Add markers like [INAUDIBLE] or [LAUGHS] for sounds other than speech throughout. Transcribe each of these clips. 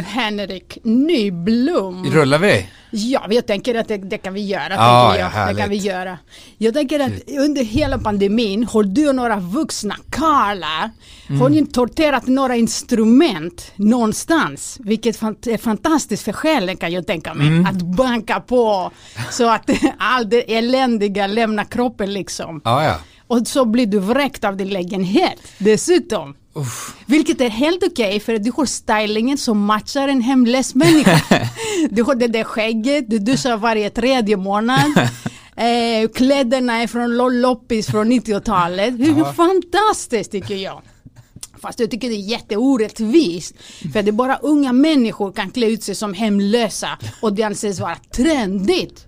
Henrik Nyblom. Rullar vi? Ja, jag tänker att det, det kan vi göra. Ja, tänker ja, jag. det kan vi göra. Jag tänker att under hela pandemin har du och några vuxna karlar Mm. har ni torterat några instrument någonstans. Vilket är fantastiskt för själen kan jag tänka mig. Mm. Att banka på så att [LAUGHS] allt det eländiga lämnar kroppen liksom. Ja, ja. Och så blir du vräkt av din lägenhet dessutom. Vilket är helt okej för att du har stylingen som matchar en hemlös människa. [LAUGHS] du har det där skägget, du duschar varje tredje månad. [LAUGHS] Eh, kläderna är från lo- loppis från 90-talet. Hur hur fantastiskt tycker jag. Fast jag tycker det är jätteorättvist. För det är bara unga människor kan klä ut sig som hemlösa och det anses vara trendigt.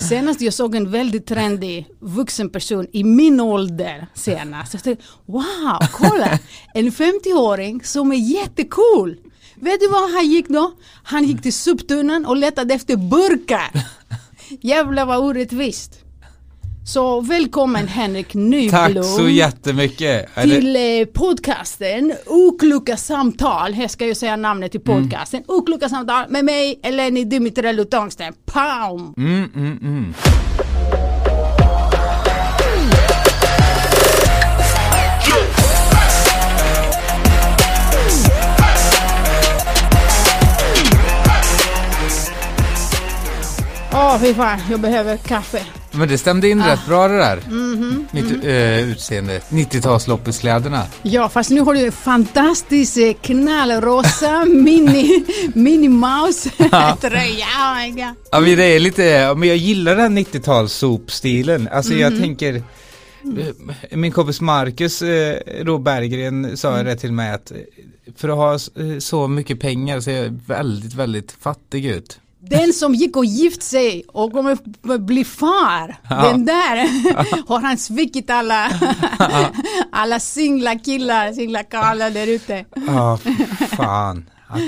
Senast jag såg en väldigt trendig vuxen person i min ålder senast. Jag tänkte, wow, kolla! En 50-åring som är jättecool. Vet du vad han gick då? Han gick till soptunnan och letade efter burkar. Jävlar vad orättvist. Så välkommen Henrik Nyblom Tack så jättemycket. Till eh, podcasten Okloka samtal. Här ska jag säga namnet till Mm. podcasten. Okloka samtal med mig, Eleni Dimitrello Tångsten. Pow! Mm, mm, mm. Åh fy fan, jag behöver kaffe. Men det stämde in rätt bra det där. Mhm, Mitt eh, utseende. 90-talsloppiskläderna. Ja, fast nu har du en fantastisk eh, knallrosa mini, [LAUGHS] mini mouse [LAUGHS] tröja. Oh. Ja men det är lite, men jag gillar den 90-talssopstilen. Alltså Mhm. jag tänker eh, min kompis Marcus då Berggren sa Mm. det till mig att för att ha så mycket pengar så är jag väldigt, väldigt fattig ut. Den som gick och gift sig och kommer bli far, Ja. den där [LAUGHS] har han svikit alla, [LAUGHS] alla singla killar, singla karlar där ute. Ja, fan. Att,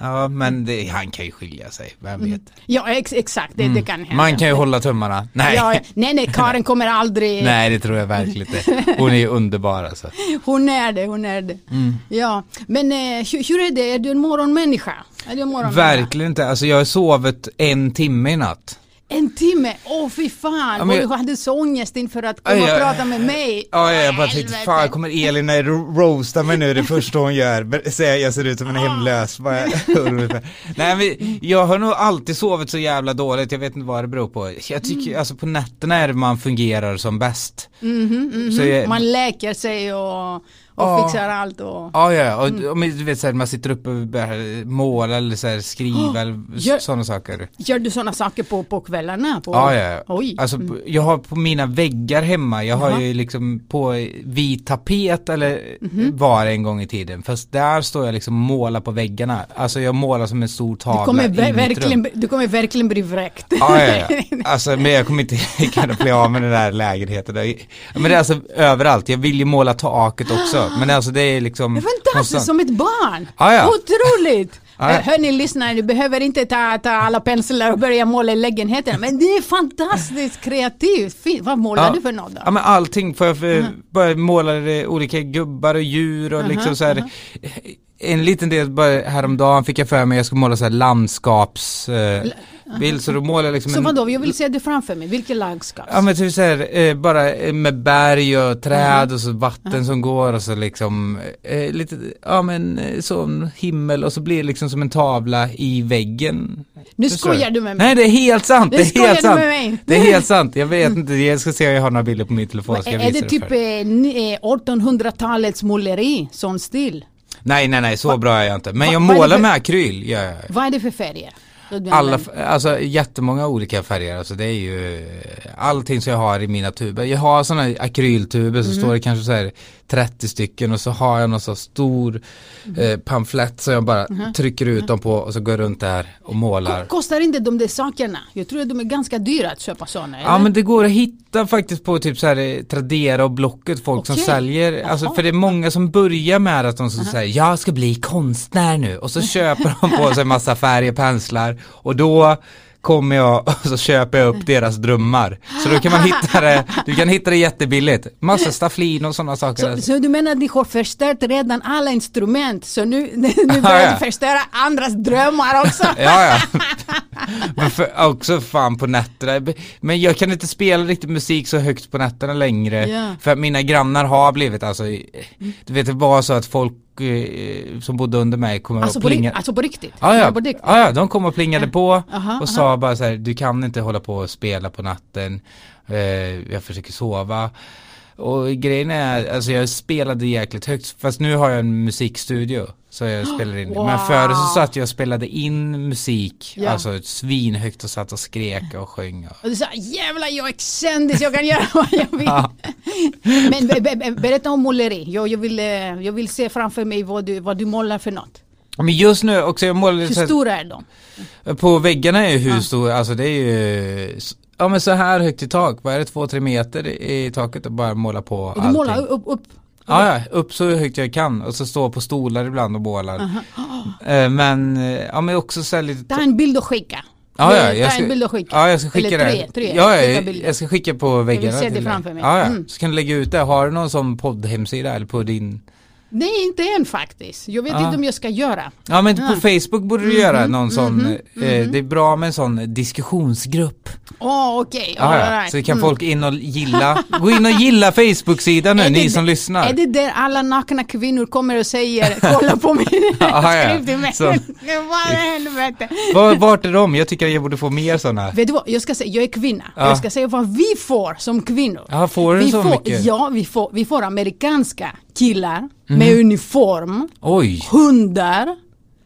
ja, men det, han kan ju skilja sig, vem vet. Ja, ex exakt, det, det kan hända. Mm. Man kan ju hålla tummarna. Nej. Ja, nej, nej, Karin kommer aldrig... [LAUGHS] Nej, det tror jag verkligen inte. Hon är ju underbar alltså. [LAUGHS] Hon är det, hon är det. Mm. Ja, men eh, hur, hur är det? Är du en morgonmänniska? Är du en morgonmänniska? Verkligen inte. Alltså jag har sovit en timme i natt. En timme? Åh fy fan! Ja, men och du hade så ångest inför att komma Ja, och prata med mig. Ja, jag bara tänkte, helvete. fan kommer Elin roasta mig nu det första hon gör, säga jag ser ut som en hemlös. Bara, [LAUGHS] Nej men jag har nog alltid sovit så jävla dåligt, jag vet inte vad det beror på. Jag tycker, alltså på nätterna är det man fungerar som bäst. Mhm, mhm. Så jag- Man läker sig och, och Ja. fixar allt och... Ja, ja, och om du vet såhär, man sitter uppe och börjar måla eller så här, skriva [GASPS] eller Gör- sådana saker. Gör du sådana saker på, på kvällarna? På... Ja, ja. Oj. Alltså p- jag har på mina väggar hemma, jag har ju liksom på vit tapet eller Mhm. var en gång i tiden. Fast där står jag liksom och målar på väggarna. Alltså jag målar som en stor du, tavla kommer i ver- verkligen, du kommer verkligen bli vräkt. Ja, ja, ja. Alltså men jag kommer inte [LAUGHS] kunna bli av med den där lägenheten. Men det är alltså överallt, jag vill ju måla taket också. Men alltså det är liksom Det är fantastiskt, som ett barn! Ja, ja. Otroligt! Ja, ja. Eh, Hörni lyssnare, du behöver inte ta, ta alla penslar och börja måla i lägenheten. Men det är fantastiskt kreativt. Fint. Vad målar Ja. du för något då? Ja men allting, får jag för, bara måla eh, olika gubbar och djur och liksom så här. En liten del bara häromdagen fick jag för mig att jag skulle måla så här landskaps eh, så då målade jag liksom Så en, vadå, jag vill se det framför mig. Vilket landskap? Ja men typ så här, eh, bara eh, med berg och träd och så vatten som går och så liksom eh, lite, ja men sån himmel och så blir det liksom som en tavla i väggen. Nu skojar du med mig. Nej det är helt sant, Nu det är helt sant. med mig. Det är helt sant, jag vet inte, jag ska se om jag har några bilder på min telefon. Men är det typ för dig. eh, ni- eh, 1800-talets måleri, sån stil? Nej nej nej, så bra är jag inte. Men jag är det målar för- med akryl, gör jag. Vad är det för färger? Alla, alltså jättemånga olika färger, alltså det är ju eh, allting som jag har i mina tuber. Jag har sådana akryltuber så står det kanske så här 30 stycken och så har jag någon så stor eh, pamflett som jag bara trycker ut dem på och så går jag runt där och målar. Kostar inte de där sakerna? Jag tror att de är ganska dyra att köpa sådana. Ja men det går att hitta faktiskt på typ så här eh, Tradera och Blocket folk som Okej. säljer, alltså för det är många som börjar med att de ska säga jag ska bli konstnär nu och så [LAUGHS] köper de på sig massa färger, penslar och då kommer jag [LAUGHS] och så köper jag upp deras drömmar. Så då kan man hitta det, du kan hitta det jättebilligt. Massa stafflin och sådana saker. Så, så du menar att ni har förstört redan alla instrument så nu, [LAUGHS] nu börjar ja. du förstöra andras drömmar också? [LAUGHS] ja, ja. Men för, också fan på nätterna. Men jag kan inte spela riktigt musik så högt på nätterna längre. Ja. För att mina grannar har blivit alltså, du vet det var så att folk som bodde under mig kommer Alltså och på, ri- plinga. alltså på riktigt? Ja, ja. På riktigt? ja, ja, de kom och plingade på Aha, och sa bara så här, du kan inte hålla på och spela på natten. Eh, jag försöker sova. Och grejen är, alltså jag spelade jäkligt högt, fast nu har jag en musikstudio. Så jag [GASPS] spelar in Wow. Men förr så satt jag och spelade in musik, Ja. alltså svinhögt och satt och skrek och sjöng. Och, Och du sa jävlar jag är kändis, jag kan göra vad jag vill. Ja. [LAUGHS] Men be, be, be, berätta om måleri. Jag, jag, vill, eh, jag vill se framför mig vad du, vad du målar för något. men just nu också, jag målade Hur stora är de? på väggarna är ju hur Ja. stor, alltså det är ju Ja men så här högt i tak, vad är det, två, tre meter i taket och bara måla på Och du allting. målar upp, upp. Ja, ja, upp så högt jag kan och så stå på stolar ibland och målar. Eh, Men, eh, ja men också så här lite Ta en bild och skicka. Ja, ja, jag ska, ja, jag ska skicka Eller tre, det. tre. ja, Skicka ja, jag ska skicka på väggarna. se det till dig. framför mig. Ja, ja. Mm. Så kan du lägga ut det. Har du någon sån poddhemsida eller på din? Nej, inte än faktiskt. Jag vet Ja. inte om jag ska göra. Ja men på Facebook borde du Mhm, göra någon sån, mhm, eh, det är bra med en sån diskussionsgrupp. Åh, okej. Right. Så kan Mm. folk in och gilla, [LAUGHS] gå in och gilla Facebook-sidan nu, ni det- som lyssnar. Är det där alla nakna kvinnor kommer och säger [LAUGHS] kolla på min. Så. [LAUGHS] Vad i helvete. Var, vart är de? Jag tycker jag borde få mer såna. Vet du vad, jag ska säga, jag är kvinna. Ja. Jag ska säga vad vi får som kvinnor. Ja, får du vi så får, mycket? Ja, vi får, vi får amerikanska killar Mhm. med uniform, Oj, hundar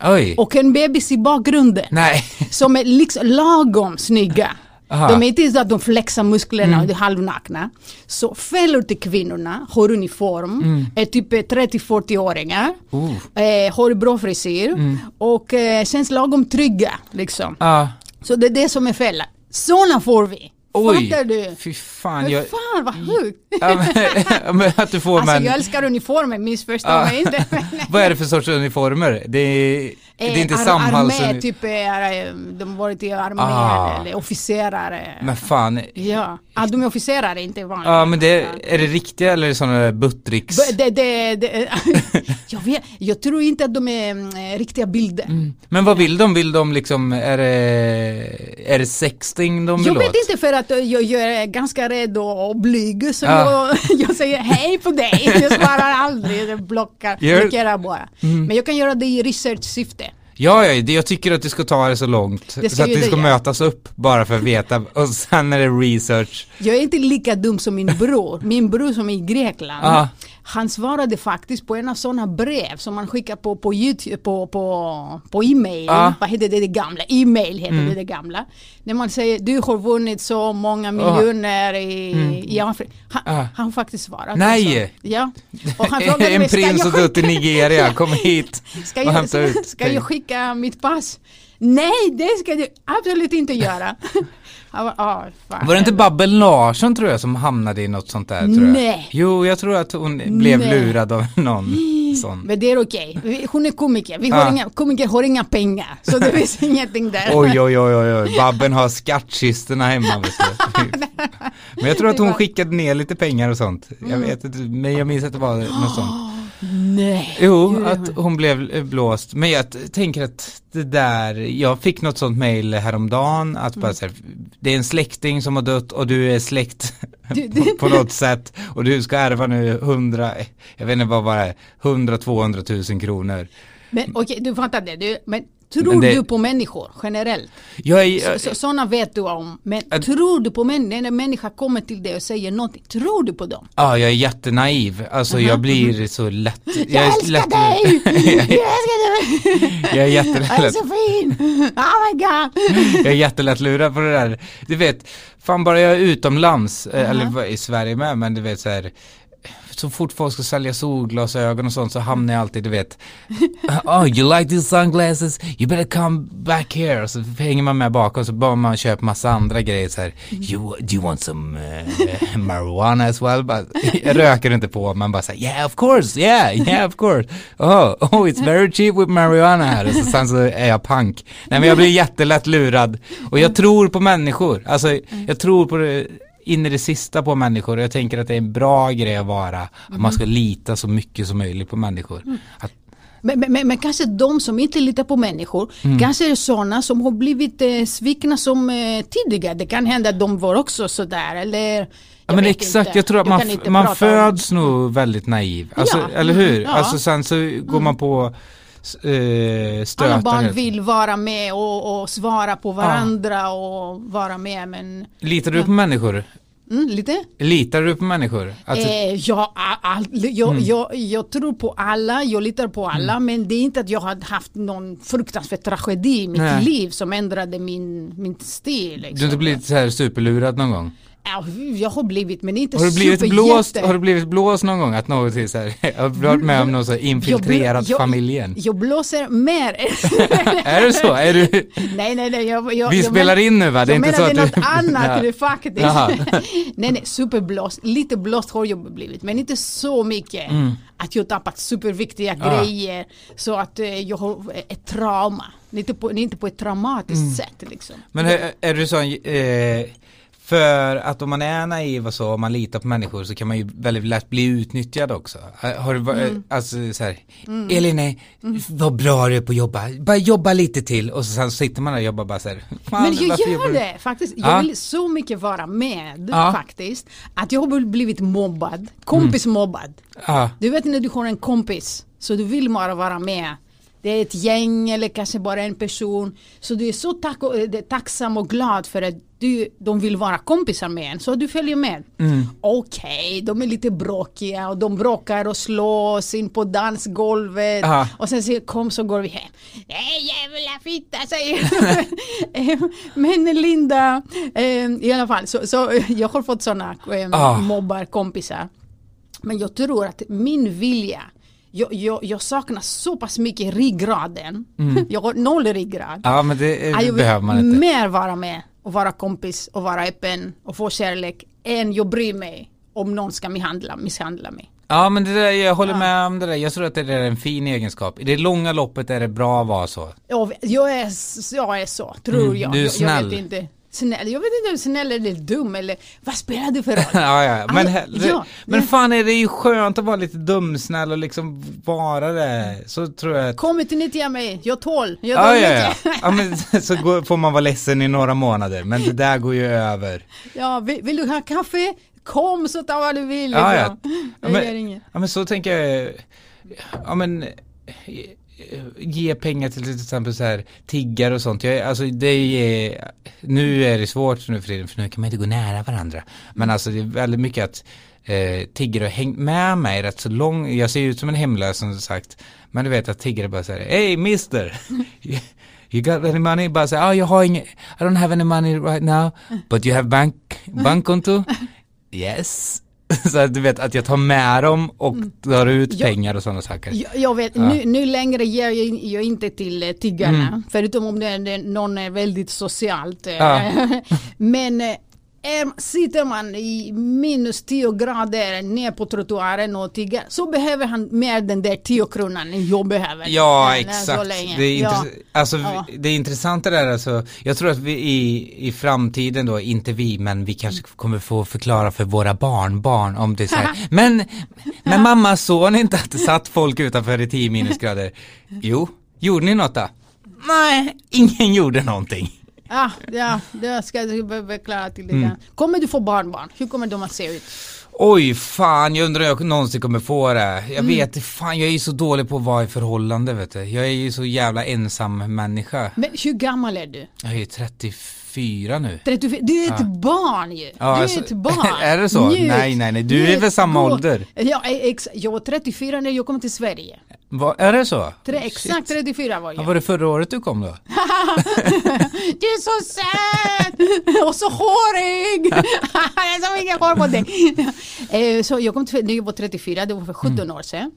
oj. och en bebis i bakgrunden. Nej. Som är liksom lagom snygga. Aha. De är inte så att de flexar musklerna Mm. och är halvnakna. Så fällor till kvinnorna, har uniform, är typ 30-40-åringar. Oh. Eh, har bra frisyr Mm. och eh, känns lagom trygga liksom. Ja. Så det är det som är fällan. Såna får vi. Oj. Fattar du? Fy fan. Jag, fan vad sjukt. ja, men, men att du får Alltså men. jag älskar uniformen, missförstå Ja. mig inte. [LAUGHS] Vad är det för sorts uniformer? Det är, det är inte Eh, ar- samhälls... Armé, typ, eh, de varit i armén Ah. eller officerare. Men fan. Ja, ah, de är officerare, inte vanliga. Ja men det, är det riktiga eller är det sådana Buttricks? Det, det, det, [LAUGHS] jag, vet, jag tror inte att de är mm, riktiga bilder. Men vad vill de? Vill de liksom, är det, är det sexting de vill Jag vet åt? inte för att eh, jag, jag är ganska rädd och, och blyg så Ja. jag, jag säger hej på dig. Jag svarar aldrig, jag blockar, blockerar bara. Mm. Men jag kan göra det i research-syfte. Ja, ja, det- jag tycker att du ska ta det så långt. Det så att vi det ska göra. mötas upp bara för att veta [LAUGHS] och sen är det research. Jag är inte lika dum som min bror. Min bror som är i Grekland. Ah. Han svarade faktiskt på en av sådana brev som man skickar på, på, YouTube, på, på, på e-mail. Ah. Vad heter det, det gamla? E-mail heter Mm. det, det gamla. När man säger du har vunnit så många miljoner i, i Afrika. Han, Ah. han har faktiskt svarat. Nej. alltså. Ja. Och han [LAUGHS] frågade en mig, prins har dött i Nigeria, kom hit [LAUGHS] Ska och jag, hämta ut ska jag skicka mitt pass? Nej, det ska du absolut inte göra. [LAUGHS] Han bara, ah. Var det inte Babbel Larsson tror jag som hamnade i något sånt där tror jag? Nej. Jo, jag tror att hon blev Nej. lurad av någon [GASPS] sån. Men det är okej. Vi- Hon är komiker. Vi har Ah. inga, komiker har inga pengar. Så det finns [LAUGHS] ingenting där. Oj, oj, oj, oj, oj. Babben har skattkistorna hemma. [LAUGHS] Men jag tror att hon skickade ner lite pengar och sånt. Jag Mm. vet inte, men jag minns att det var något sånt. [GASPS] [GASPS] Nej. Jo, att hon blev blåst. Men jag tänker att det där, jag fick något sånt mail häromdagen att Mm. bara så här, det är en släkting som har dött och du är släkt Du- [LAUGHS] på, på något [LAUGHS] sätt och du ska ärva nu 100, jag vet inte vad var det, 100-200 000 kronor. Men okej, du fattar det. Du, men tror det- du på människor generellt? Jag sådana vet du om. Men Att- tror du på människor? När en människa kommer till dig och säger någonting. Tror du på dem? Ja, jag är jättenaiv. Alltså jag blir så lätt. Jag, är älskar lätt- dig! jag [LAUGHS] jag, älskar dig! jag är Jag är jättelätt. så fin! Oh my god! Jag är jättelätt lurad på det där. Du vet, fan bara jag är utomlands, eh, eller var- i Sverige med, men du vet så här. Så fort folk ska sälja solglasögon och sånt så hamnar jag alltid, du vet, [LAUGHS] oh you like these sunglasses, you better come back here. Och så hänger man med bakom så bara man köper massa andra grejer så här, you, do you want some uh, [LAUGHS] marijuana as well? Bara, [LAUGHS] jag röker inte på, man bara säger yeah of course, yeah, yeah of course. Oh, oh it's very cheap with marijuana här. Och så, sen så är jag pank. Nej men jag blir jättelätt lurad. Och jag tror på människor. Alltså jag tror på det in i det sista på människor och jag tänker att det är en bra grej att vara. Att man ska lita så mycket som möjligt på människor. Att, Men, men, men, kanske de som inte litar på människor, kanske är sådana som har blivit eh, svikna som eh, tidigare. Det kan hända att de var också sådär eller Ja men exakt, inte. jag tror att man, man prata om- föds nog väldigt naiv. Alltså, Ja, eller hur? mm, ja. Alltså sen så går man på eh, Alla stötar. barn vill vara med och, och svara på varandra och vara med men Litar du på människor? mm, lite? Litar du på människor? Alltså, Eh, jag, all, jag, Mm. jag, jag tror på alla, jag litar på alla men det är inte att jag har haft någon fruktansvärd tragedi i mitt Nej. liv som ändrade min, min stil. Liksom. du har inte blivit så här superlurad någon gång? Ja, jag har blivit men inte Har du blivit superjätte. blåst, har du blivit blåst någon gång? Att något är så här, [LAUGHS] har du varit med om något så infiltrerat jag, familjen? Jag blåser mer. [LAUGHS] är det så? Är du, [LAUGHS] nej, nej, nej. Jag, jag, vi jag spelar men- in nu va? Det är jag inte så att du... något annat Ja. faktiskt. Jaha. nej, nej, superblåst. Lite blåst har jag blivit, men inte så mycket. Att jag tappat superviktiga Mm. Ja. grejer. Så att eh, jag har ett trauma. Inte på, inte på ett traumatiskt Mm. sätt liksom. Men är, är du sån, eh, för att om man är naiv och så, om man litar på människor så kan man ju väldigt lätt bli utnyttjad också. Har du va- Mm. alltså så här, Elin, eh, vad bra du är på att jobba, bara jobba lite till och så sen sitter man där och jobbar bara så här. "Fan, Men jag gör jobbar du?" det faktiskt. Jag Ja. vill så mycket vara med Ja. faktiskt. Att jag har blivit mobbad. Kompis Mm. mobbad. Ja, Du vet när du har en kompis så du vill bara vara med. Det är ett gäng eller kanske bara en person. Så du är så tack och, eh, tacksam och glad för att du, de vill vara kompisar med en. Så du följer med. Mm. Okej, de är lite bråkiga och de bråkar och slås in på dansgolvet. Ja. Och sen säger kom så går vi hem. Nej jävla fitta säger [LAUGHS] [LAUGHS] Men Linda, eh, i alla fall så, så [LAUGHS] jag har fått sådana eh, Ah. mobbarkompisar. Men jag tror att min vilja, jag, jag, jag saknar så pass mycket ryggraden. [LAUGHS] Jag har noll ryggrad. ja men det Ja, jag vill behöver man inte. mer vara med och vara kompis och vara öppen och få kärlek än jag bryr mig om någon ska misshandla, misshandla mig. Ja men det där, jag håller med om det där. Jag tror att det är en fin egenskap. I det långa loppet är det bra att vara så. Jag, jag, är, jag är så, tror Mm, jag. du är jag, jag snäll. vet inte. Snäll, jag vet inte om snäll eller dum eller vad spelar det för roll? [LAUGHS] ja, ja, men, Ja, hellre, ja, men det- fan är det ju skönt att vara lite dumsnäll och liksom vara det. Så tror jag att Kom inte nyttja mig, jag tål. Jag Ja, ja, ja. ja men [LAUGHS] så går, får man vara ledsen i några månader, men det där går ju över. Ja, vill, vill du ha kaffe? Kom så ta vad du vill. Ja, ja. liksom. Ja, Jag men-. Ja men så tänker jag, ja men Eh, ge pengar till till exempel så här tiggare och sånt. Jag, alltså det är, nu är det svårt nu för tiden för nu kan man inte gå nära varandra. Men alltså det är väldigt mycket att eh, tiggare har hängt med mig rätt så lång, jag ser ut som en hemlös som sagt. Men du vet att tiggare bara säger, hey mister, [LAUGHS] you got any money? Bara säger, oh, jag har inget, I don't have any money right now, but you have bank, bankkonto? [LAUGHS] Yes. [LAUGHS] Så att du vet att jag tar med dem och ut Mm. Ja. pengar och sådana saker. Jag, jag vet, Ja. nu, nu längre ger jag, jag inte till eh, tiggarna. Mm. Förutom om det, är- någon är väldigt socialt. eh. Ja. [LAUGHS] Men eh, sitter man i minus 10 grader ner på trottoaren och tigger så behöver han mer den där 10 kronan än jag behöver. Ja, så exakt. Det är, ja. alltså, Ja. det är intressant det där alltså. Jag tror att vi i, i framtiden då, inte vi, men vi kanske kommer få förklara för våra barnbarn om det är så här. [LAUGHS] Men, men mamma såg ni inte att det satt folk utanför i 10 minusgrader? Jo, gjorde ni något då? Nej, ingen gjorde någonting. Ja, ja, det ska jag förklara till dig. Mm. Kommer du få barnbarn? Hur kommer de att se ut? Oj, fan, jag undrar om jag någonsin kommer få det. Jag Mm. vet, fan, jag är ju så dålig på att vara i förhållande, vet du. Jag är ju så jävla ensam människa. Men hur gammal är du? Jag är 34 nu. 34? Du är ett barn ju! Ja, du alltså, är ett [LAUGHS] barn! är det så? Njut. Nej, nej, nej. Du är Njut. väl samma Gå. ålder? Ja, ex- jag var 34 när jag kom till Sverige. Va, är det så? Tre, exakt 34 var Ja, jag. var det förra året du kom då? [LAUGHS] Du är så söt! Och så hårig! [LAUGHS] [LAUGHS] jag har så mycket hår på dig. Eh, så jag kom till jag var 34, det var för 17 år sedan.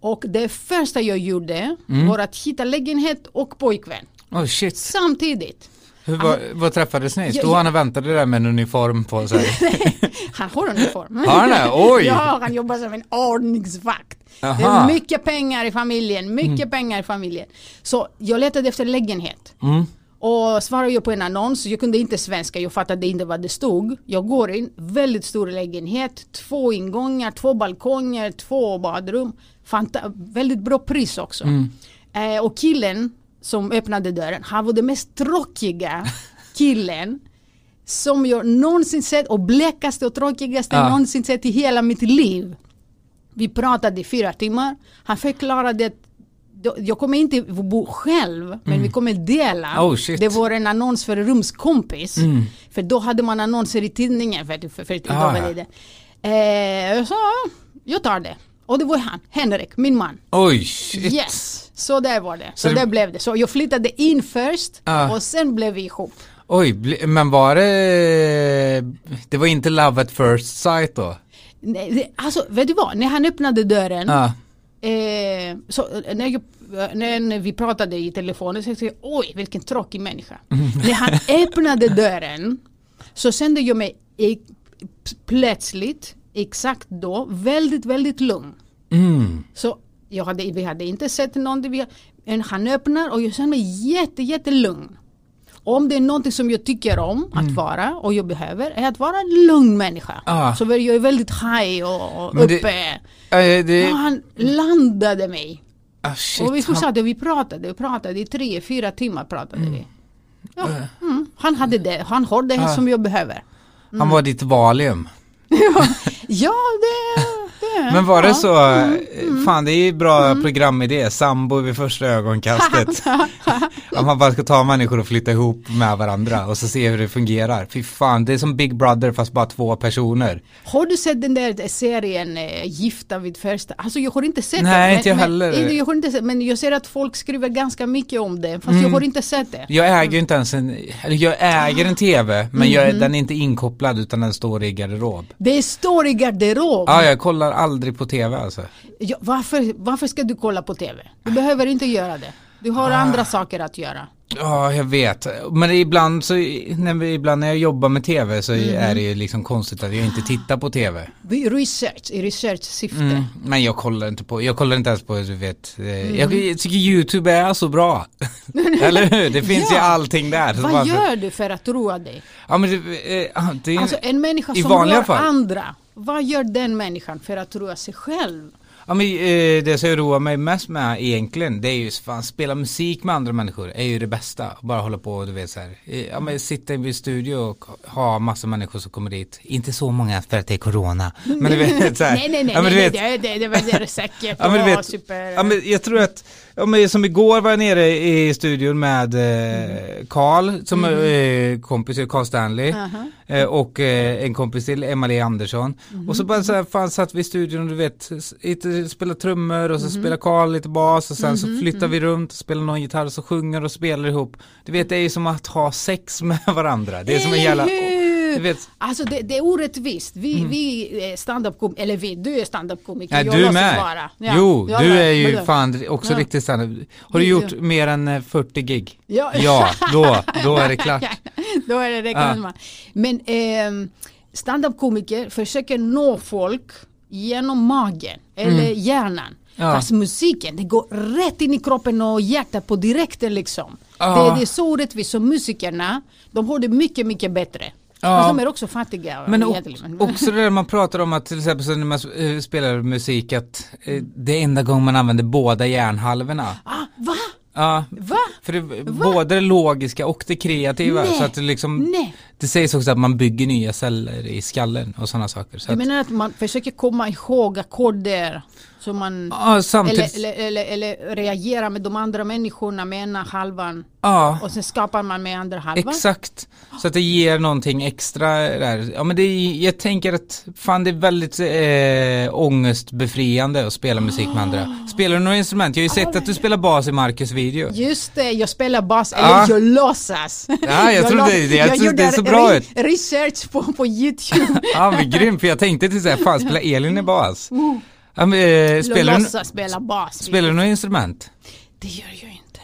Och det första jag gjorde var att hitta lägenhet och pojkvän. Oh shit. Samtidigt. Hur var, vad träffades ni? Stod han och väntade där med en uniform på sig? Han har uniform. Har han det? Oj! Ja, han jobbar som en ordningsvakt. Det Aha. är mycket pengar i familjen, mycket pengar i familjen. Så jag letade efter lägenhet. Mm. Och svarade jag på en annons, jag kunde inte svenska, jag fattade inte vad det stod. Jag går in, väldigt stor lägenhet, två ingångar, två balkonger, två badrum. Fanta väldigt bra pris också. Mm. Eh, och killen som öppnade dörren, han var den mest tråkiga [LAUGHS] killen som jag någonsin sett och blekaste och tråkigaste Ja. jag någonsin sett i hela mitt liv. Vi pratade i fyra timmar. Han förklarade att jag kommer inte bo själv, men vi kommer dela. Mm. Oh, det var en annons för rumskompis. Mm. För då hade man annonser i tidningen. För, för, för, Ah, var det. Eh, "Ja, jag tar det. Och det var han, Henrik, min man. Oj, shit. Yes, så där var det. Så, Så det- där blev det. Så jag flyttade in först Ah. och sen blev vi ihop. Oj, men var det... Det var inte love at first sight då? Nej, alltså, vet du vad? När han öppnade dörren Ja. Eh, så, när, jag, när, vi pratade i telefonen så tänkte jag oj vilken tråkig människa. när han [LAUGHS] öppnade dörren så kände jag mig i, plötsligt exakt då väldigt väldigt lugn. Mm. Så jag hade, vi hade inte sett någonting. Vi, men han öppnar och jag känner mig jätte jättelugn. Om det är någonting som jag tycker om att vara och jag behöver är att vara en lugn människa. Ah. Så jag är väldigt high och, och det- uppe. Eh, det... Ja, han landade mig. Ah, shit, och vi han- fortsatte, vi pratade och pratade i tre, fyra timmar pratade vi. Ja, mm, han hade det, han har det Ah. som jag behöver. Han var ditt valium. [LAUGHS] Ja, det, det Men var det ja. så, eh, fan det är ju bra programidé, sambo vid första ögonkastet. [LAUGHS] Om man bara ska ta människor och flytta ihop med varandra och så se hur det fungerar. Fy fan, det är som Big Brother fast bara två personer. Har du sett den där serien eh, Gifta vid första? Alltså jag har inte sett Nej, den. inte jag heller. Men, jag har inte sett, men jag ser att folk skriver ganska mycket om det. Fast jag har inte sett det. Jag äger ju inte ens en, eller jag äger en tv men jag, den är inte inkopplad utan den står i garderob. Det står i garderob. Ja, jag kollar aldrig på tv alltså. Ja, varför, varför ska du kolla på TV? Du behöver inte göra det. Du har Ah. andra saker att göra. Ja, jag vet. Men ibland så, när, vi- ibland när jag jobbar med tv så är det ju liksom konstigt att jag inte tittar på tv. Research, i research-syfte. Mm, men jag kollar inte på, jag kollar inte ens på, du vet, eh, jag tycker YouTube är så bra. [LAUGHS] Eller hur? Det finns ju Ja. allting där. Vad bara- gör du för att roa dig? Ja men det, eh, ja, det Alltså en människa som rör andra. Vad gör den människan för att roa sig själv? ja, men, eh, det som jag roar mig mest med egentligen, det är ju fan, spela musik med andra människor är ju det bästa. Bara hålla på och du vet så här, eh, ja men sitta i en studio och ha massa människor som kommer dit. Inte så många för att det är corona. Men du vet så här, [LAUGHS] Nej, nej, nej, ja, men, du nej, vet, det, det, det, det säkert. Ja men du vet, super... ja, men jag tror att, ja, men som igår var jag nere i studion med eh, Carl som är eh, kompis, Carl Stanley Aha. eh, och eh, en kompis till, Emma-Lee Andersson. Och så bara så här, fan satt vi i studion och du vet, lite spela trummor och så spelar Carl lite bas och sen så flyttar vi runt och spelar någon gitarr och så sjunger och spelar ihop. Du vet det är ju som att ha sex med varandra. Det är som en jävla, Du vet, Alltså det, det är orättvist. Vi, vi är standup-komiker, eller vi, du är standup-komiker. Jag du med. Vara. Ja, jo, du med. är ju fan också Ja. riktigt standup. Har du Ja. gjort mer än eh, 40 gig? Ja. Ja, då, [LAUGHS] då är det klart. Då är det kan Ja. Men ehm, standup-komiker försöker nå folk genom magen eller hjärnan. Mm. Ja. Fast musiken, det går rätt in i kroppen och hjärtat på direkten liksom. Ja. Det, det är så orättvist. Så musikerna, de har det mycket, mycket bättre. Ja. Fast de är också fattiga. Men också det där man pratar om att till exempel när man eh, spelar musik att eh, det är enda gången man använder båda hjärnhalvorna. Ah, va? Ja, Va? för det, både det logiska och det kreativa. Nej. Så att det liksom, Nej. det sägs också att man bygger nya celler i skallen och sådana saker. Så att, menar att man försöker komma ihåg ackorder Så man, Ja, samtidigt. eller, eller, eller, eller reagerar med de andra människorna med ena halvan Ja, och sen skapar man med andra halvan. exakt. Så att det ger någonting extra där. Ja men det jag tänker att fan det är väldigt eh, ångestbefriande att spela musik med andra. Spelar du några instrument? Jag har ju sett att du spelar bas i Marcus video. Just det, jag spelar bas, Ja. eller jag låtsas. Ja, jag tror lo- det- det- jag tror gjorde det ser bra re- ut. research på, på YouTube. [LAUGHS] Ja men grymt, för jag tänkte till såhär, fan spelar Elin i bas? [LAUGHS] Ja, men, eh, spelar, du, spela bas. spelar du några instrument? Det gör jag inte.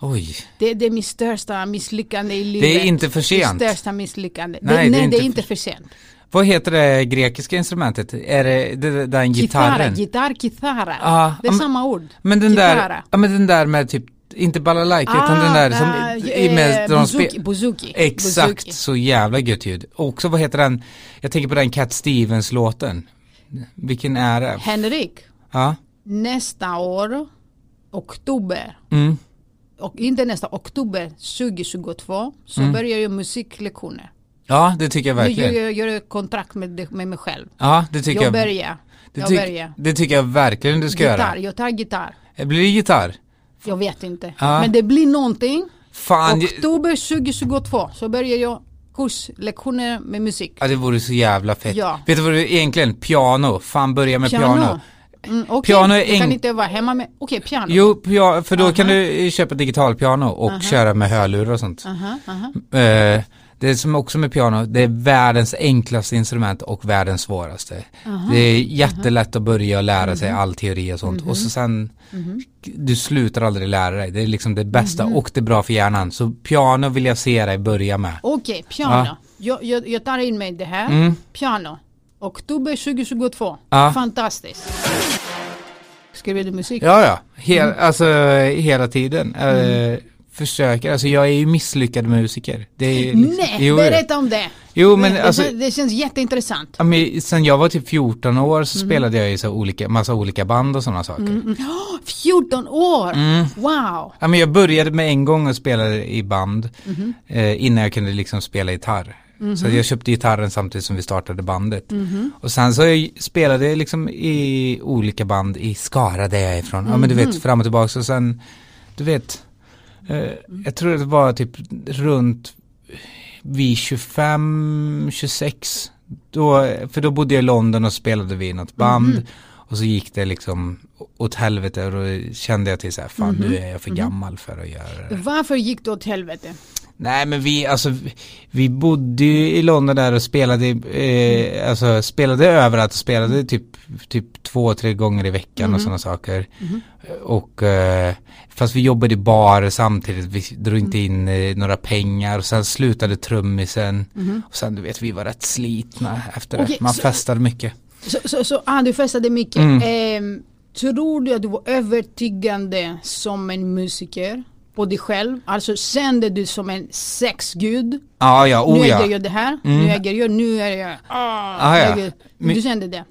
Oj. Det, det är mitt största misslyckande i livet. Det är inte för sent. Mitt största misslyckande. Nej, det, det är nej, inte det är inte för sent. Vad heter det grekiska instrumentet? Är det, det den Gitarr, gitarren? gitarr, gitarr. Ja, det är men- samma ord. Men den där, ja men den där med typ, inte balalaika utan den där som, ah, i med, eh, spe- bouzouki. Exakt, Bouzouki. så jävla gött ljud. Och också vad heter den, jag tänker på den Cat Stevens låten. Vilken är det? Henrik, Ja. nästa år, oktober, Mm. och inte nästa, oktober 2022, så Mm. börjar jag musiklektioner. Ja, det tycker jag Jag verkligen. gör, gör ett kontrakt med, med mig själv. Ja, det tycker Jag jag. börjar. Det, Jag börjar. det tycker jag verkligen du ska Gitarr, göra. jag tar gitarr. Blir det gitarr? Jag vet inte. Ja. Men det blir någonting. Fan, jag- Oktober 2022 så börjar jag kurslektioner med musik. ja, det vore så jävla fett. Ja. Vet du vad det är egentligen? Piano. Fan börja med piano. Mm, okej, Piano är jag kan enk- inte vara hemma med, okej piano. Jo, pia- för då kan Aha. du köpa digitalpiano och köra med hörlurar och sånt. Aha, aha. Det är som också med piano, det är världens enklaste instrument och världens svåraste. Det är jättelätt att börja och lära Mhm. sig all teori och sånt och så sen du slutar aldrig lära dig. Det är liksom det bästa Mhm. och det är bra för hjärnan. Så piano vill jag se dig börja med. Okej, piano. Ja. Jag, jag, jag tar in mig det här. Mm. Piano. Oktober 2022. Ja. Fantastiskt. Skriver du musik? Ja, ja. Hel, Mm. Alltså hela tiden. Eh, försöker, alltså jag är ju misslyckad musiker. Liksom, Nej, jo, berätta om det. Jo, men det, alltså- känns, det känns jätteintressant. Ja, men sen jag var typ 14 år Mm. så spelade jag i så olika, massa olika band och sådana saker. Åh, 14 år! Mm. Wow! Ja, men jag började med en gång att spela i band Mhm. eh, innan jag kunde liksom spela gitarr. Så jag köpte gitarren samtidigt som vi startade bandet. Mhm. Och sen så jag spelade jag liksom i olika band i Skara där jag är ifrån. Ja men du vet fram och tillbaka och sen, du vet, jag tror det var typ runt vid 25, 26. Då, för då bodde jag i London och spelade vi i något band. Mhm. Och så gick det liksom åt helvete och då kände jag till så här, fan Mhm. nu är jag för gammal för att göra det. Varför gick det åt helvete? Nej men vi, alltså vi- bodde ju i London där och spelade, eh, alltså spelade överallt och spelade typ, typ två, tre gånger i veckan och sådana saker. Och eh, fast vi jobbade i bar samtidigt, vi drog inte in eh, några pengar och sen slutade trummisen. Och sen du vet, vi var rätt slitna efter Okej, det. Man så- festade mycket. Så, så, så ah, du festade mycket. Mm. Ehm, tror du att du var övertygande som en musiker på dig själv? Alltså kände du som en sexgud? Ja, ja, nu oh äger ja. jag det här, Mm. nu äger jag, nu är jag... Ah, Ah, ja. äger- Du kände det?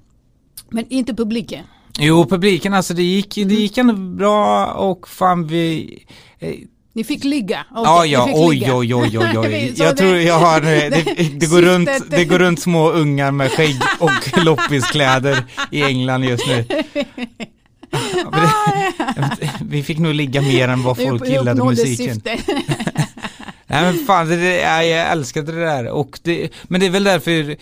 Men inte publiken? Jo, publiken alltså det gick, Mm. det gick ändå bra och fan vi eh, Ni fick ligga? Okej, Ja, ja, fick oj, ligga. oj, oj, oj, oj. [LAUGHS] Jag tror jag har, eh, det, [LAUGHS] det- går runt, det går runt små ungar med skägg och [LAUGHS] loppiskläder i England just nu. Ja, vi fick nog ligga mer än vad folk gillade musiken. [LAUGHS] Nej men fan, det, det, jag, älskade det där och det, men det är väl därför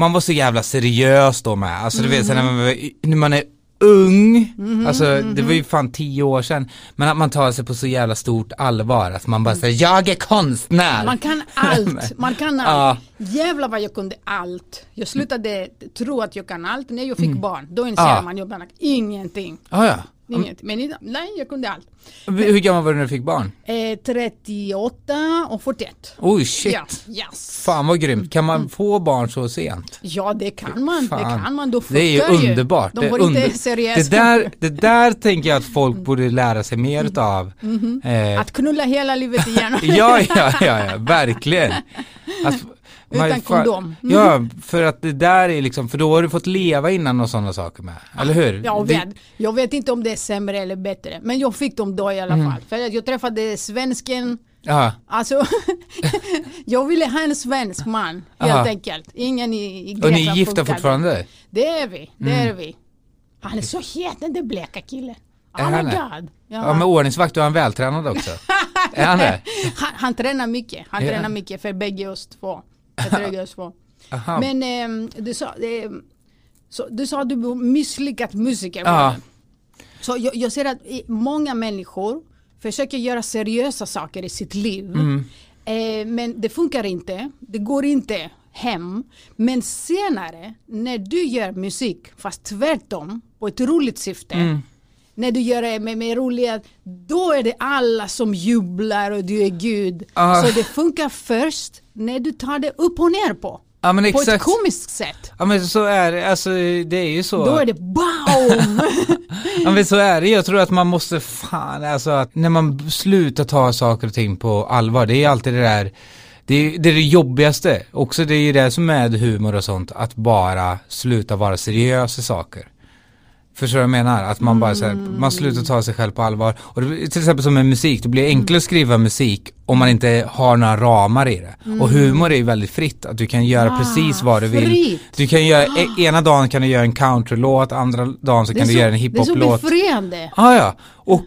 man var så jävla seriös då med. Alltså du vet, sen när man, var- när man är ung, alltså det var ju fan tio år sedan, men att man tar sig på så jävla stort allvar, att man bara säger jag är konstnär. Man kan allt, [LAUGHS] man kan Ja. allt. Jävlar vad jag kunde allt. Jag slutade tro att jag kan allt när jag fick barn. Då inser Ja. man, jag kan ingenting. Ah, ja. Inget. Men idag, nej, jag kunde allt. Hur gammal var du när du fick barn? Eh, 38 och 41. Oj shit. Ja, yes. Fan vad grymt. Kan man få barn så sent? ja, det kan man. Det Fan. kan man. Då Det är ju funkar underbart. De det, är var inte under- seriösa. det, där, [LAUGHS] det där tänker jag att folk borde lära sig mer utav. Eh, Att knulla hela livet igenom. [LAUGHS] ja, ja, ja, ja, verkligen. Att, Utan kondom. Mm. [LAUGHS] Ja, för att det där är liksom, för då har du fått leva innan och sådana saker med. Eller hur? Jag vet, jag vet inte om det är sämre eller bättre. Men jag fick dem då i alla Mm. fall. För att jag träffade svensken. Ja, Alltså, [LAUGHS] jag ville ha en svensk man helt Aha. enkelt. Ingen i, i och Grekland ni är gifta funkade. fortfarande? Det är vi, det Mm. är vi. Han är så het den där bleka killen. Är my han det? god. Ja, med ordningsvakt och han vältränad också. [LAUGHS] är han det? han, han tränar mycket. Han Ja. tränar mycket för bägge oss två. Bägge oss två. Aha. Men ehm, du sa, ehm, så, du sa att du var misslyckad musiker. Ja. Så jag, jag ser att många människor försöker göra seriösa saker i sitt liv. Mm. Eh, men det funkar inte. Det går inte hem. Men senare när du gör musik, fast tvärtom, på ett roligt syfte. Mm. När du gör det med, med roliga, då är det alla som jublar och du är Gud. Ah. Så det funkar först när du tar det upp och ner på. Ja På ett exakt. komiskt sätt. Ja men så är det, alltså det är ju så. Då är det BAM! [LAUGHS] Ja men så är det, jag tror att man måste fan, alltså att när man slutar ta saker och ting på allvar, det är alltid det där det är, det är det jobbigaste, också det är ju det som är humor och sånt, att bara sluta vara seriös i saker. Förstår du vad jag menar? Att man bara så här, man slutar ta sig själv på allvar. Och det, till exempel som med musik, det blir enklare att skriva musik om man inte har några ramar i det. Och humor är ju väldigt fritt, att du kan göra Ah, precis vad du vill. fritt. Du kan göra, e- ena dagen kan du göra en countrylåt, andra dagen så kan du så- göra en Det är så hiphop-låt. befriande. Ah, ja, och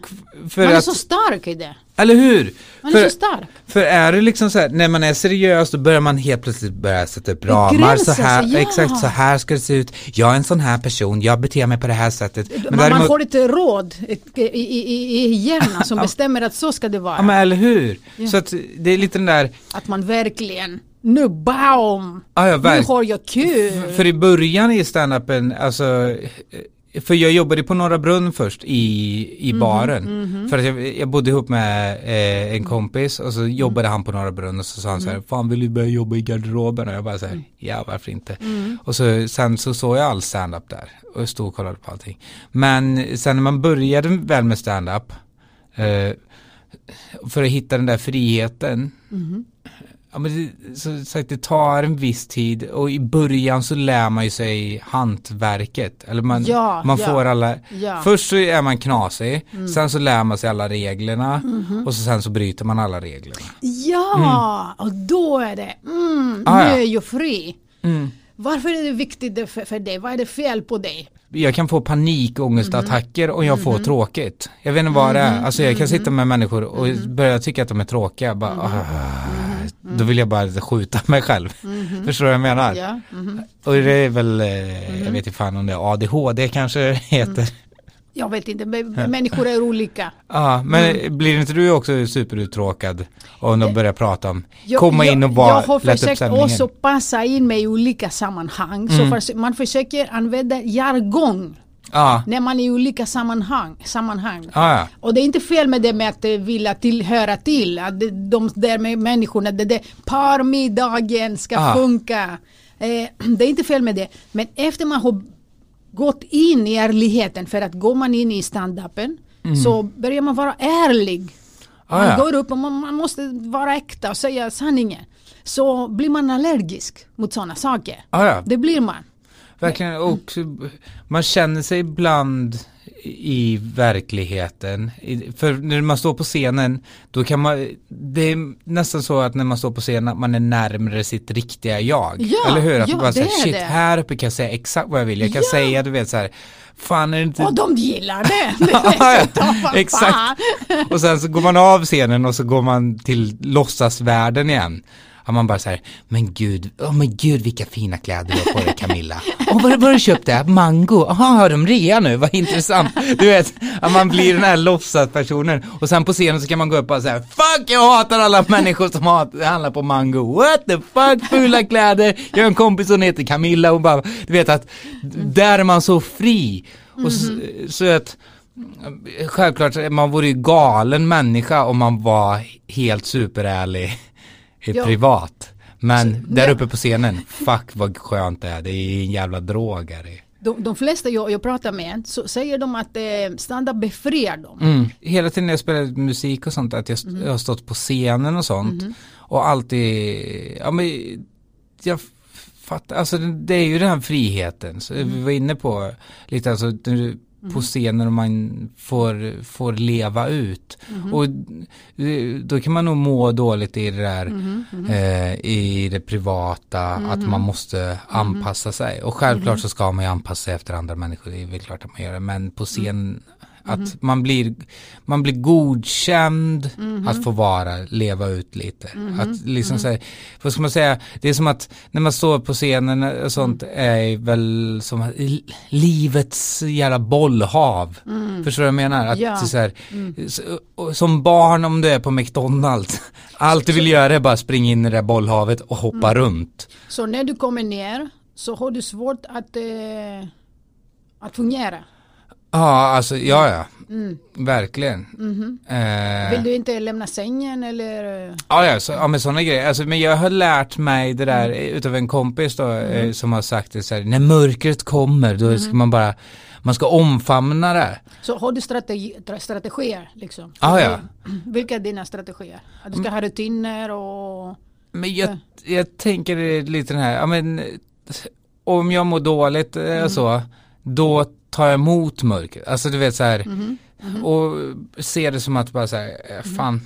för Man är att, så stark i det. Eller hur? Man är För, så stark. för är det liksom så här, när man är seriös då börjar man helt plötsligt börja sätta upp ramar, så här, sig, ja. exakt så här ska det se ut, jag är en sån här person, jag beter mig på det här sättet. Men man, man däremot, får ett råd i, i, i hjärnan som [LAUGHS] bestämmer att så ska det vara. ja men eller hur? Så att det är lite den där, Att man verkligen, nu BAM! ja ja Nu har jag kul! För i början i standupen, alltså för jag jobbade på Norra Brunn först i, Mhm, i baren. För att jag, jag bodde ihop med eh, en kompis och så jobbade han på Norra Brunn och så sa han så Mm. här, fan vill du börja jobba i garderoben? Och jag bara så här, ja varför inte? Och så, sen så såg jag all standup där och stod och kollade på allting. Men sen när man började väl med standup, eh, för att hitta den där friheten, Mhm. Ja men det, så sagt, det tar en viss tid och i början så lär man ju sig hantverket. Eller man, Ja, man ja, får alla, ja. först så är man knasig, Mm. sen så lär man sig alla reglerna Mhm. och så sen så bryter man alla reglerna. Ja, och då är det, mm, Ah, nu är jag fri. Mm. Varför är det viktigt för, för dig? Vad är det fel på dig? Jag kan få panikångestattacker om jag får tråkigt. Jag vet inte vad det är. Alltså jag kan sitta med människor och börja tycka att de är tråkiga. Bara, ah, Då vill jag bara skjuta [LAUGHS] mig själv. Förstår du vad jag menar? Ja, mhm. Och det är väl, eh, jag vet inte fan om det är ADHD kanske heter. Jag vet inte, människor är olika. [LAUGHS] Ja, men blir inte du också superuttråkad om de börjar prata om, Jag- komma in och jag, bara jag har lätta upp försökt stämningen? också passa in mig i olika sammanhang. Så för, man försöker använda jargong Ja, när man är i olika sammanhang. sammanhang. ja, ja. Och det är inte fel med det med att eh, vilja tillhöra till. Att de där med människorna, det där parmiddagen ska Ah. funka. Eh, [CLEARS THROAT] det är inte fel med det. Men efter man har gått in i ärligheten, för att går man in i standupen så börjar man vara ärlig. Mm. Ah, Man ja. går upp och man, man måste vara äkta och säga sanningen. Så blir man allergisk mot sådana saker. Ja, ja. Det blir man. Verkligen, och man känner sig ibland i verkligheten. För när man står på scenen, då kan man, det är nästan så att när man står på scenen att man är närmare sitt riktiga jag. Ja, Eller hur? Att ja, man bara det säger, shit, det. här uppe kan jag säga exakt vad jag vill. Jag kan Ja. säga, du vet så här, fan är det inte Och de gillar det. [LAUGHS] Ja, ja, exakt. Och sen så går man av scenen och så går man till låtsasvärlden igen. Ja, man bara så här, men gud, oh, men gud vilka fina kläder du har på dig Camilla. Och vad, har du köpt det? Mango? Jaha, har de rea nu? Vad intressant. Du vet, att man blir den här låtsaspersonen. Och sen på scenen så kan man gå upp och säga, fuck jag hatar alla människor som hat, handlar på mango. What the fuck, fula kläder. Jag har en kompis som heter Camilla och bara, du vet att där är man så fri. Och så, så att Självklart, man vore ju galen människa om man var helt superärlig Ja. privat. Men Så, där uppe på scenen, fuck vad skönt det är, det är en jävla drog är det. De, de flesta jag, jag pratar med så säger de att eh, stand-up befriar dem. Mm. Hela tiden när jag spelar musik och sånt, att jag, st- jag har stått på scenen och sånt. Och alltid, ja men jag fattar, alltså det det är ju den här friheten. Så Vi var inne på lite alltså, du på scenen och man får, får leva ut. Och eh, då kan man nog må dåligt i det där, eh, i det privata, att man måste anpassa sig. Och självklart så ska man ju anpassa sig efter andra människor, det är väl klart att man gör det, men på scen att man blir, man blir godkänd att få vara, leva ut lite. Att liksom säga, vad ska man säga, det är som att när man står på scenen och sånt är väl som livets jävla bollhav. Förstår du vad jag menar? Att Ja. så här, så- och som barn om du är på McDonalds, [LAUGHS] allt du vill göra är bara springa in i det där bollhavet och hoppa runt. Så när du kommer ner så har du svårt att, eh, att fungera. Ja, alltså ja, ja. Verkligen. Eh, Mm. Vill du inte lämna sängen eller? eh, Ja, ja, så, ja men sådana grejer. Alltså, men jag har lärt mig det där utav en kompis då eh, som har sagt det så här, när mörkret kommer då ska man bara, man ska omfamna det. Så har du strategi, tra- strategier liksom? Ja, ja. Vilka är dina strategier? Att du ska ha rutiner och... Men jag, jag tänker lite den här, ja men om jag mår dåligt eh, så, då tar jag emot mörkret. Alltså du vet så här, och ser det som att bara så här, eh, fan,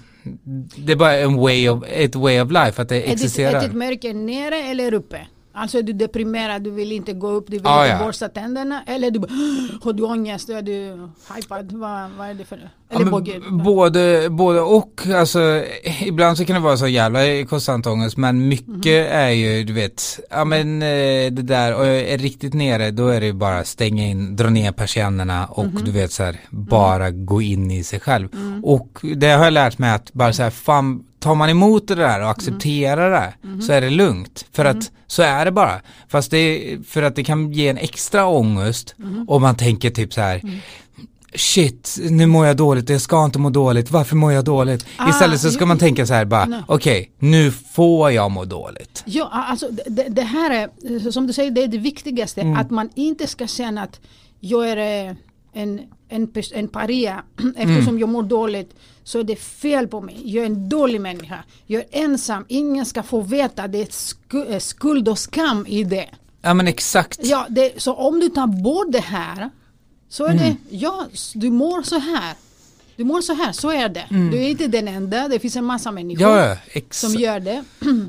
det är bara en way of, ett way of life, att det Är ditt, existerar. är ditt mörker nere eller uppe? Alltså är du deprimerad, du vill inte gå upp, du vill Ja, inte ja. borsta tänderna eller du [GASPS] har du ångest, är du hypad, vad, vad är det för Eller båge? b- både, både och, alltså ibland så kan det vara så jävla konstant ångest men mycket är ju du vet, ja men eh, det där och jag är riktigt nere då är det ju bara stänga in, dra ner persiennerna och du vet så här, bara gå in i sig själv. Och det har jag lärt mig att bara så här, fan tar man emot det där och accepterar det så är det lugnt. För att så är det bara. Fast det är, för att det kan ge en extra ångest om man tänker typ så här shit, nu mår jag dåligt, jag ska inte må dåligt, varför mår jag dåligt? Ah, Istället så ska ju- man tänka så här bara, Nej. okej, nu får jag må dåligt. Ja, alltså det- det, här är, som du säger, det är det viktigaste. Mm. Att man inte ska känna att jag är en, en, en paria [CLEARS THROAT] Mm. eftersom jag mår dåligt. Så är det fel på mig. Jag är en dålig människa. Jag är ensam. Ingen ska få veta. Det är sku, eh, skuld och skam i det. Ja men exakt. Ja, det, så om du tar bort det här så är Mm. det, ja, du mår så här. Du mår så här, så är det. Du är inte den enda, det finns en massa människor Mm. Ja, som gör det. [CLEARS THROAT]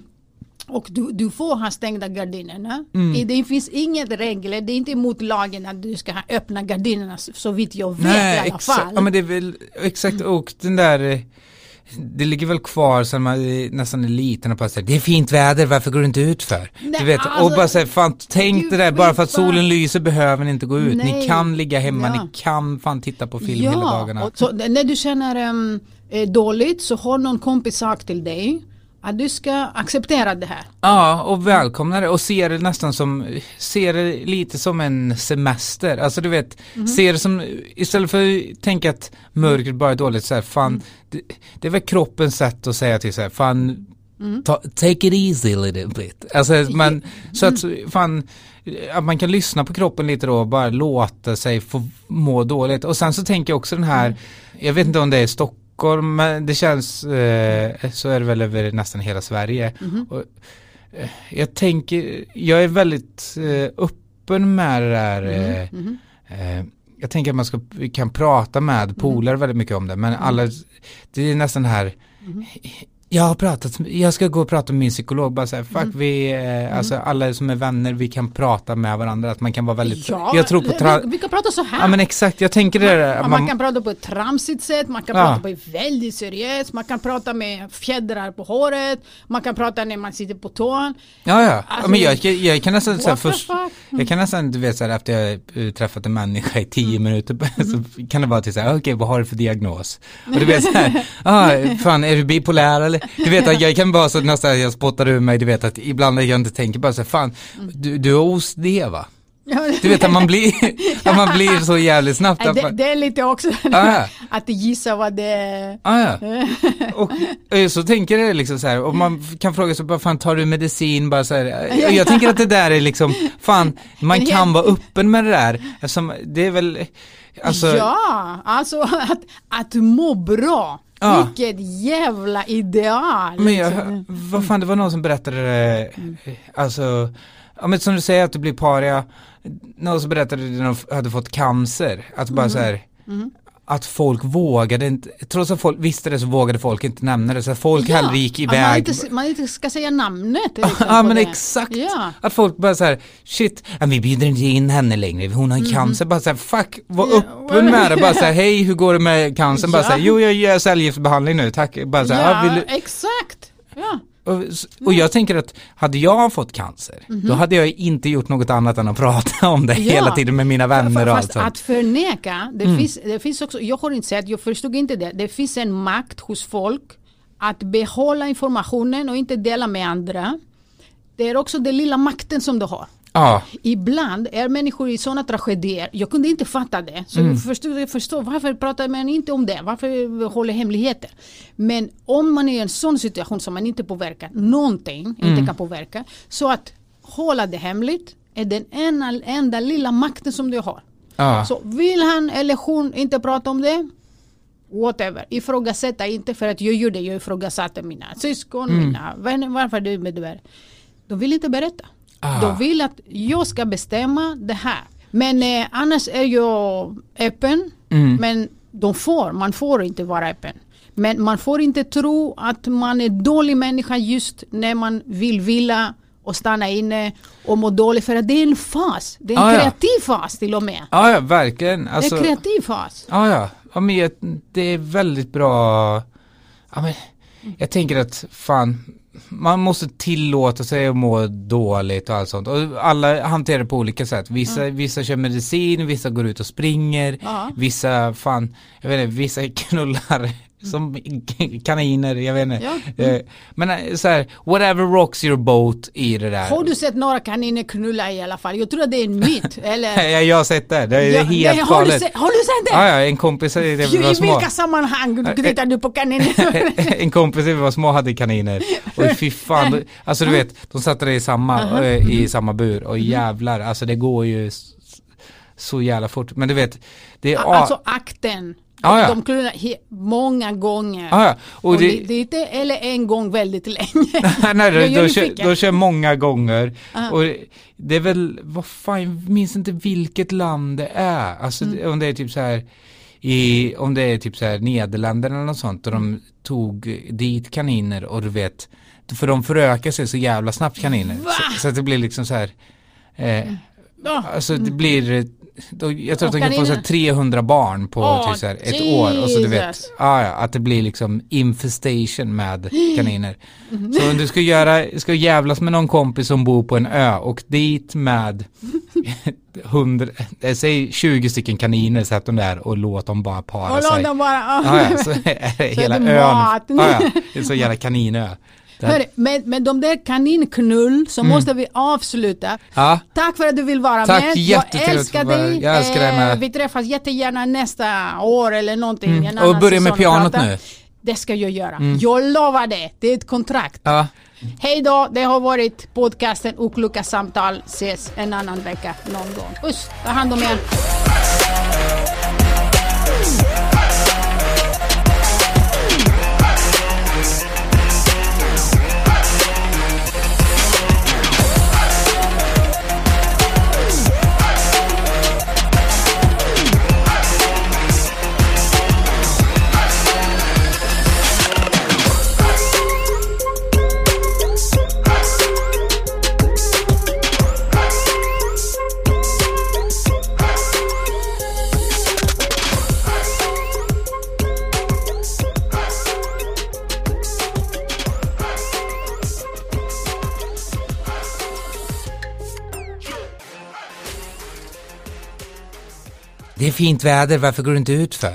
Och du, du får ha stängda gardinerna. Mm. I- Det finns inget regler, det är inte emot lagen att du ska ha öppna gardinerna så vitt jag vet i Nej, alla exakt. fall. Ja men det är väl, exakt och den där eh, det ligger väl kvar sen man nästan är liten och bara säger det är fint väder, varför går du inte ut för? Nej, du vet, och alltså, bara säga fan tänk det där, bara för att solen lyser behöver ni inte gå ut. Ni Nej. kan ligga hemma, Ja. ni kan fan titta på film hela dagarna. och så när du känner um, dåligt så har någon kompis sagt till dig att du ska acceptera det här. Ja, och välkomna det och se det nästan som, se det lite som en semester. Alltså du vet, Mhm. se det som, istället för att tänka att mörkret bara är dåligt så här, fan, Mm. det, det är väl kroppens sätt att säga till så här, fan, Mm. ta, take it easy a little bit. Alltså man, så att, Mm. fan, att man kan lyssna på kroppen lite då och bara låta sig få må dåligt. Och sen så tänker jag också den här, Mm. jag vet inte om det är Stockholm, men det känns, eh, så är det väl över nästan hela Sverige. Mhm. Och, eh, jag tänker, jag är väldigt eh, öppen med det där. Eh, Mhm. eh, jag tänker att man ska, kan prata med polare väldigt mycket om det, men alla, det är nästan här, jag har pratat, jag ska gå och prata med min psykolog, bara säga, fuck vi, eh, alltså alla som är vänner, vi kan prata med varandra, att man kan vara väldigt, Ja, jag tror på tra- vi, vi kan prata så här. Ja men exakt, jag tänker det där, man, man, kan prata på ett tramsigt sätt, man kan Ja. prata på ett väldigt seriöst, man kan prata med fjädrar på håret, man kan prata när man sitter på tån. Ja, ja. Alltså, men jag, jag, jag kan nästan the först, fuck? jag kan nästan, du vet så här, efter jag träffat en människa i tio Mm. minuter [LAUGHS] så kan det vara till så här, okej vad har du för diagnos? Och du vet så här, [LAUGHS] ah, fan är du bipolär eller? Du vet att jag kan vara så nästan, jag spottar ur mig, du vet att ibland jag inte tänker bara så här, fan, du, du har OCD va? Du vet att man blir, att man blir så jävligt snabbt. Det, det är lite också ja. att gissa vad det är. Ah, ja. Och eh, så tänker jag liksom så här, och man kan fråga sig, bara fan tar du medicin bara så här, och jag [LAUGHS] tänker att det där är liksom, fan, man kan vara öppen med det där, eftersom det är väl, alltså, ja, alltså att, att må bra. Ja. Vilket jävla ideal. men jag, liksom. vad fan, det var någon som berättade det, alltså, ja men som du säger att du blir paria, någon som berättade att de hade fått cancer, att bara så här, att folk vågade inte, trots att folk visste det så vågade folk inte nämna det, så folk hellre gick att man, iväg. inte, man inte ska säga namnet. liksom, Ja [LAUGHS] men det. exakt, Ja. att folk bara så här, shit, ja, vi bjuder inte in henne längre, hon har cancer, bara så här, fuck, var Ja, öppen med det, bara så här, [LAUGHS] hej hur går det med cancern, bara Ja. så här, jo jag gör cellgiftsbehandling nu, tack, bara så här, ja, ja, vill du, exakt. Ja. Och, och jag tänker att hade jag fått cancer, då hade jag inte gjort något annat än att [LAUGHS] prata om det Mhm. Ja. hela tiden med mina vänner och allt Fast sånt. att förneka, det, Mm. finns, det finns också, jag har inte sett, jag förstod inte det, det finns en makt hos folk att behålla informationen och inte dela med andra. Det är också den lilla makten som du har. Ja, Ibland är människor i sådana tragedier, jag kunde inte fatta det. Så Mm. jag, förstod, jag förstår varför pratar man inte om det? Varför håller hemligheter? Men om man är i en sån situation som man inte påverkar någonting, Mm. inte kan påverka. Så att hålla det hemligt är den enda, enda lilla makten som du har. ja. Så vill han eller hon inte prata om det, whatever. Ifrågasätta inte för att jag gjorde, jag ifrågasatte mina syskon, Mm. mina vänner, varför du med det. De vill inte berätta. Ah. De vill att jag ska bestämma det här. Men eh, annars är jag öppen. Mm. Men de får, man får inte vara öppen. Men man får inte tro att man är dålig människa just när man vill vila och stanna inne och må dåligt för att det är en fas. Det är en Ah, ja. kreativ fas till och med. ja, ja verkligen. Alltså, det är en kreativ fas. Ja, ja. ja men det är väldigt bra. Ja, men, jag tänker att fan, man måste tillåta sig att må dåligt och allt sånt. Och alla hanterar det på olika sätt. Vissa, vissa kör medicin, vissa går ut och springer, Ja. vissa fan, jag vet inte, vissa [LAUGHS] knullar som [LAUGHS] kaniner, jag vet inte. Ja. Eh, Men eh, så här, whatever rocks your boat i det där. Har du sett några kaniner knulla i alla fall? Jag tror att det är en myt. [LAUGHS] Eller? Ja, jag har sett det, det är Ja, helt du galet. sett, har du sett det? Ja, ja, en kompis när vi I var små. vilka sammanhang tittar du på kaniner? [LAUGHS] en kompis när vi var små hade kaniner. Och fy fan, alltså du vet, de satte det i samma, eh, i samma bur och jävlar, alltså det går ju så jävla fort. Men du vet, det är... Alltså akten. Ja, ja. De he- många gånger. ja, ja. Och Och det, inte, eller en gång väldigt länge. [LAUGHS] nej, då, då, kör, då kör många gånger. Ja. Och det är väl, vad fan, jag minns inte vilket land det är. Alltså Mm. om det är typ så här i, om det är typ så här Nederländerna eller något sånt och de tog dit kaniner och du vet för de förökar sig så jävla snabbt kaniner. Så, så att det blir liksom så här eh, Ja. Alltså det blir eh, då, jag tror att de kan få så här kaniner? 300 barn på Åh, typ så ett år och så du vet, Jesus. ja, att det blir liksom infestation med kaniner. Mm. Så om du ska göra, ska jävlas med någon kompis som bor på en ö och dit med [LAUGHS] 100, eh, säg 20 stycken kaniner, sätt dem där och låt dem bara para Och låt sig. dem bara... Ja, ja, så är det [LAUGHS] Så hela ön, ja, ja, det är så jävla kaninö. Hörru, men, men de där kaninknull så måste vi avsluta. Ja, Tack för att du vill vara Tack, med. Jag älskar dig. jag älskar dig med. Eh, Vi träffas jättegärna nästa år eller någonting. mm. och börja med pianot prata. nu. Mm. Det ska jag göra. Jag lovar det. Det är ett kontrakt. Ja, Hej då, det har varit podcasten Okloka samtal. Ses en annan vecka någon gång. Puss, ta hand om er. Det är fint väder, varför går du inte ut för?